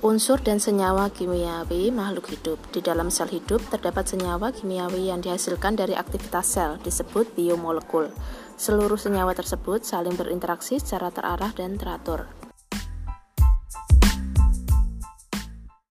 Unsur dan senyawa kimiawi makhluk hidup. Di dalam sel hidup terdapat senyawa kimiawi yang dihasilkan dari aktivitas sel, disebut biomolekul. Seluruh senyawa tersebut saling berinteraksi secara terarah dan teratur.